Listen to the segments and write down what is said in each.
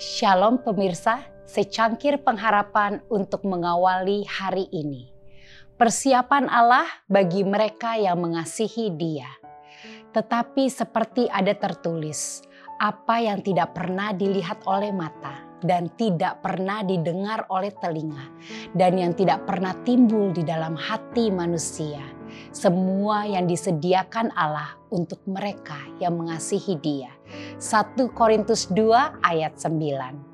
Shalom pemirsa, secangkir pengharapan untuk mengawali hari ini. Persiapan Allah bagi mereka yang mengasihi Dia. Tetapi seperti ada tertulis, apa yang tidak pernah dilihat oleh mata dan tidak pernah didengar oleh telinga dan yang tidak pernah timbul di dalam hati manusia. Semua yang disediakan Allah untuk mereka yang mengasihi Dia. 1 Korintus 2 ayat 9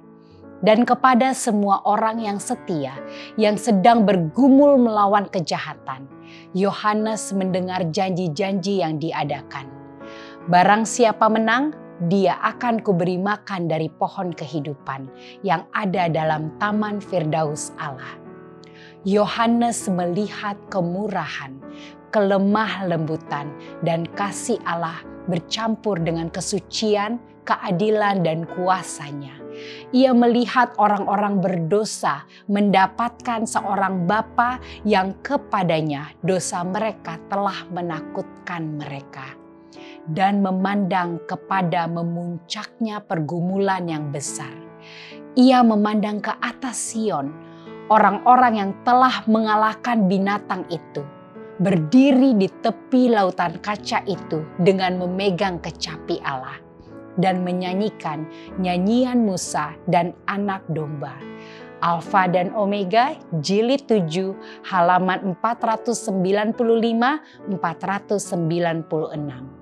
dan kepada semua orang yang setia yang sedang bergumul melawan kejahatan. Yohanes mendengar janji-janji yang diadakan. Barang siapa menang, dia akan kuberi makan dari pohon kehidupan yang ada dalam taman Firdaus Allah. Yohanes melihat kemurahan, kelemah lembutan, dan kasih Allah bercampur dengan kesucian, keadilan, dan kuasanya. Ia melihat orang-orang berdosa mendapatkan seorang bapa yang kepadanya dosa mereka telah menakutkan mereka. Dan memandang kepada memuncaknya pergumulan yang besar. Ia memandang ke atas Sion, orang-orang yang telah mengalahkan binatang itu berdiri di tepi lautan kaca itu dengan memegang kecapi Allah dan menyanyikan nyanyian Musa dan anak domba. Alfa dan Omega jilid 7 halaman 495 496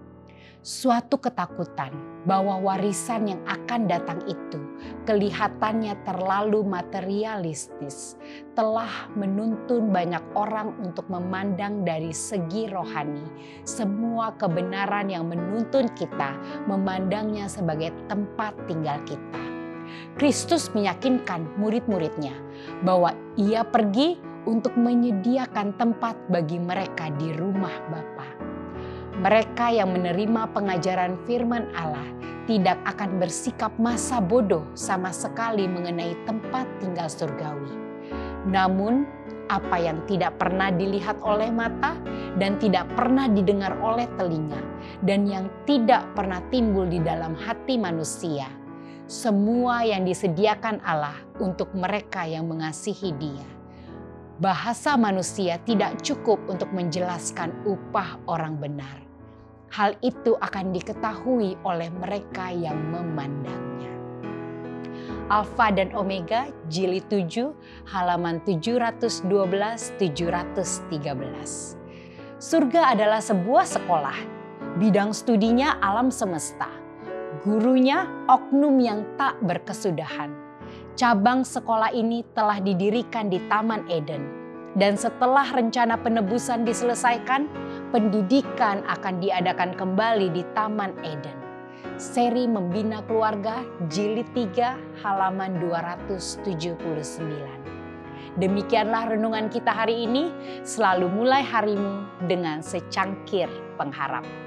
suatu ketakutan bahwa warisan yang akan datang itu kelihatannya terlalu materialistis, telah menuntun banyak orang untuk memandang dari segi rohani semua kebenaran yang menuntun kita memandangnya sebagai tempat tinggal kita. Kristus meyakinkan murid-muridnya bahwa ia pergi untuk menyediakan tempat bagi mereka di rumah Bapa mereka yang menerima pengajaran firman Allah tidak akan bersikap masa bodoh sama sekali mengenai tempat tinggal surgawi. Namun, apa yang tidak pernah dilihat oleh mata dan tidak pernah didengar oleh telinga, dan yang tidak pernah timbul di dalam hati manusia, semua yang disediakan Allah untuk mereka yang mengasihi Dia. Bahasa manusia tidak cukup untuk menjelaskan upah orang benar hal itu akan diketahui oleh mereka yang memandangnya. Alfa dan Omega jilid 7 halaman 712 713. Surga adalah sebuah sekolah. Bidang studinya alam semesta. Gurunya oknum yang tak berkesudahan. Cabang sekolah ini telah didirikan di Taman Eden dan setelah rencana penebusan diselesaikan, pendidikan akan diadakan kembali di Taman Eden. Seri Membina Keluarga Jilid 3 halaman 279. Demikianlah renungan kita hari ini. Selalu mulai harimu dengan secangkir pengharap.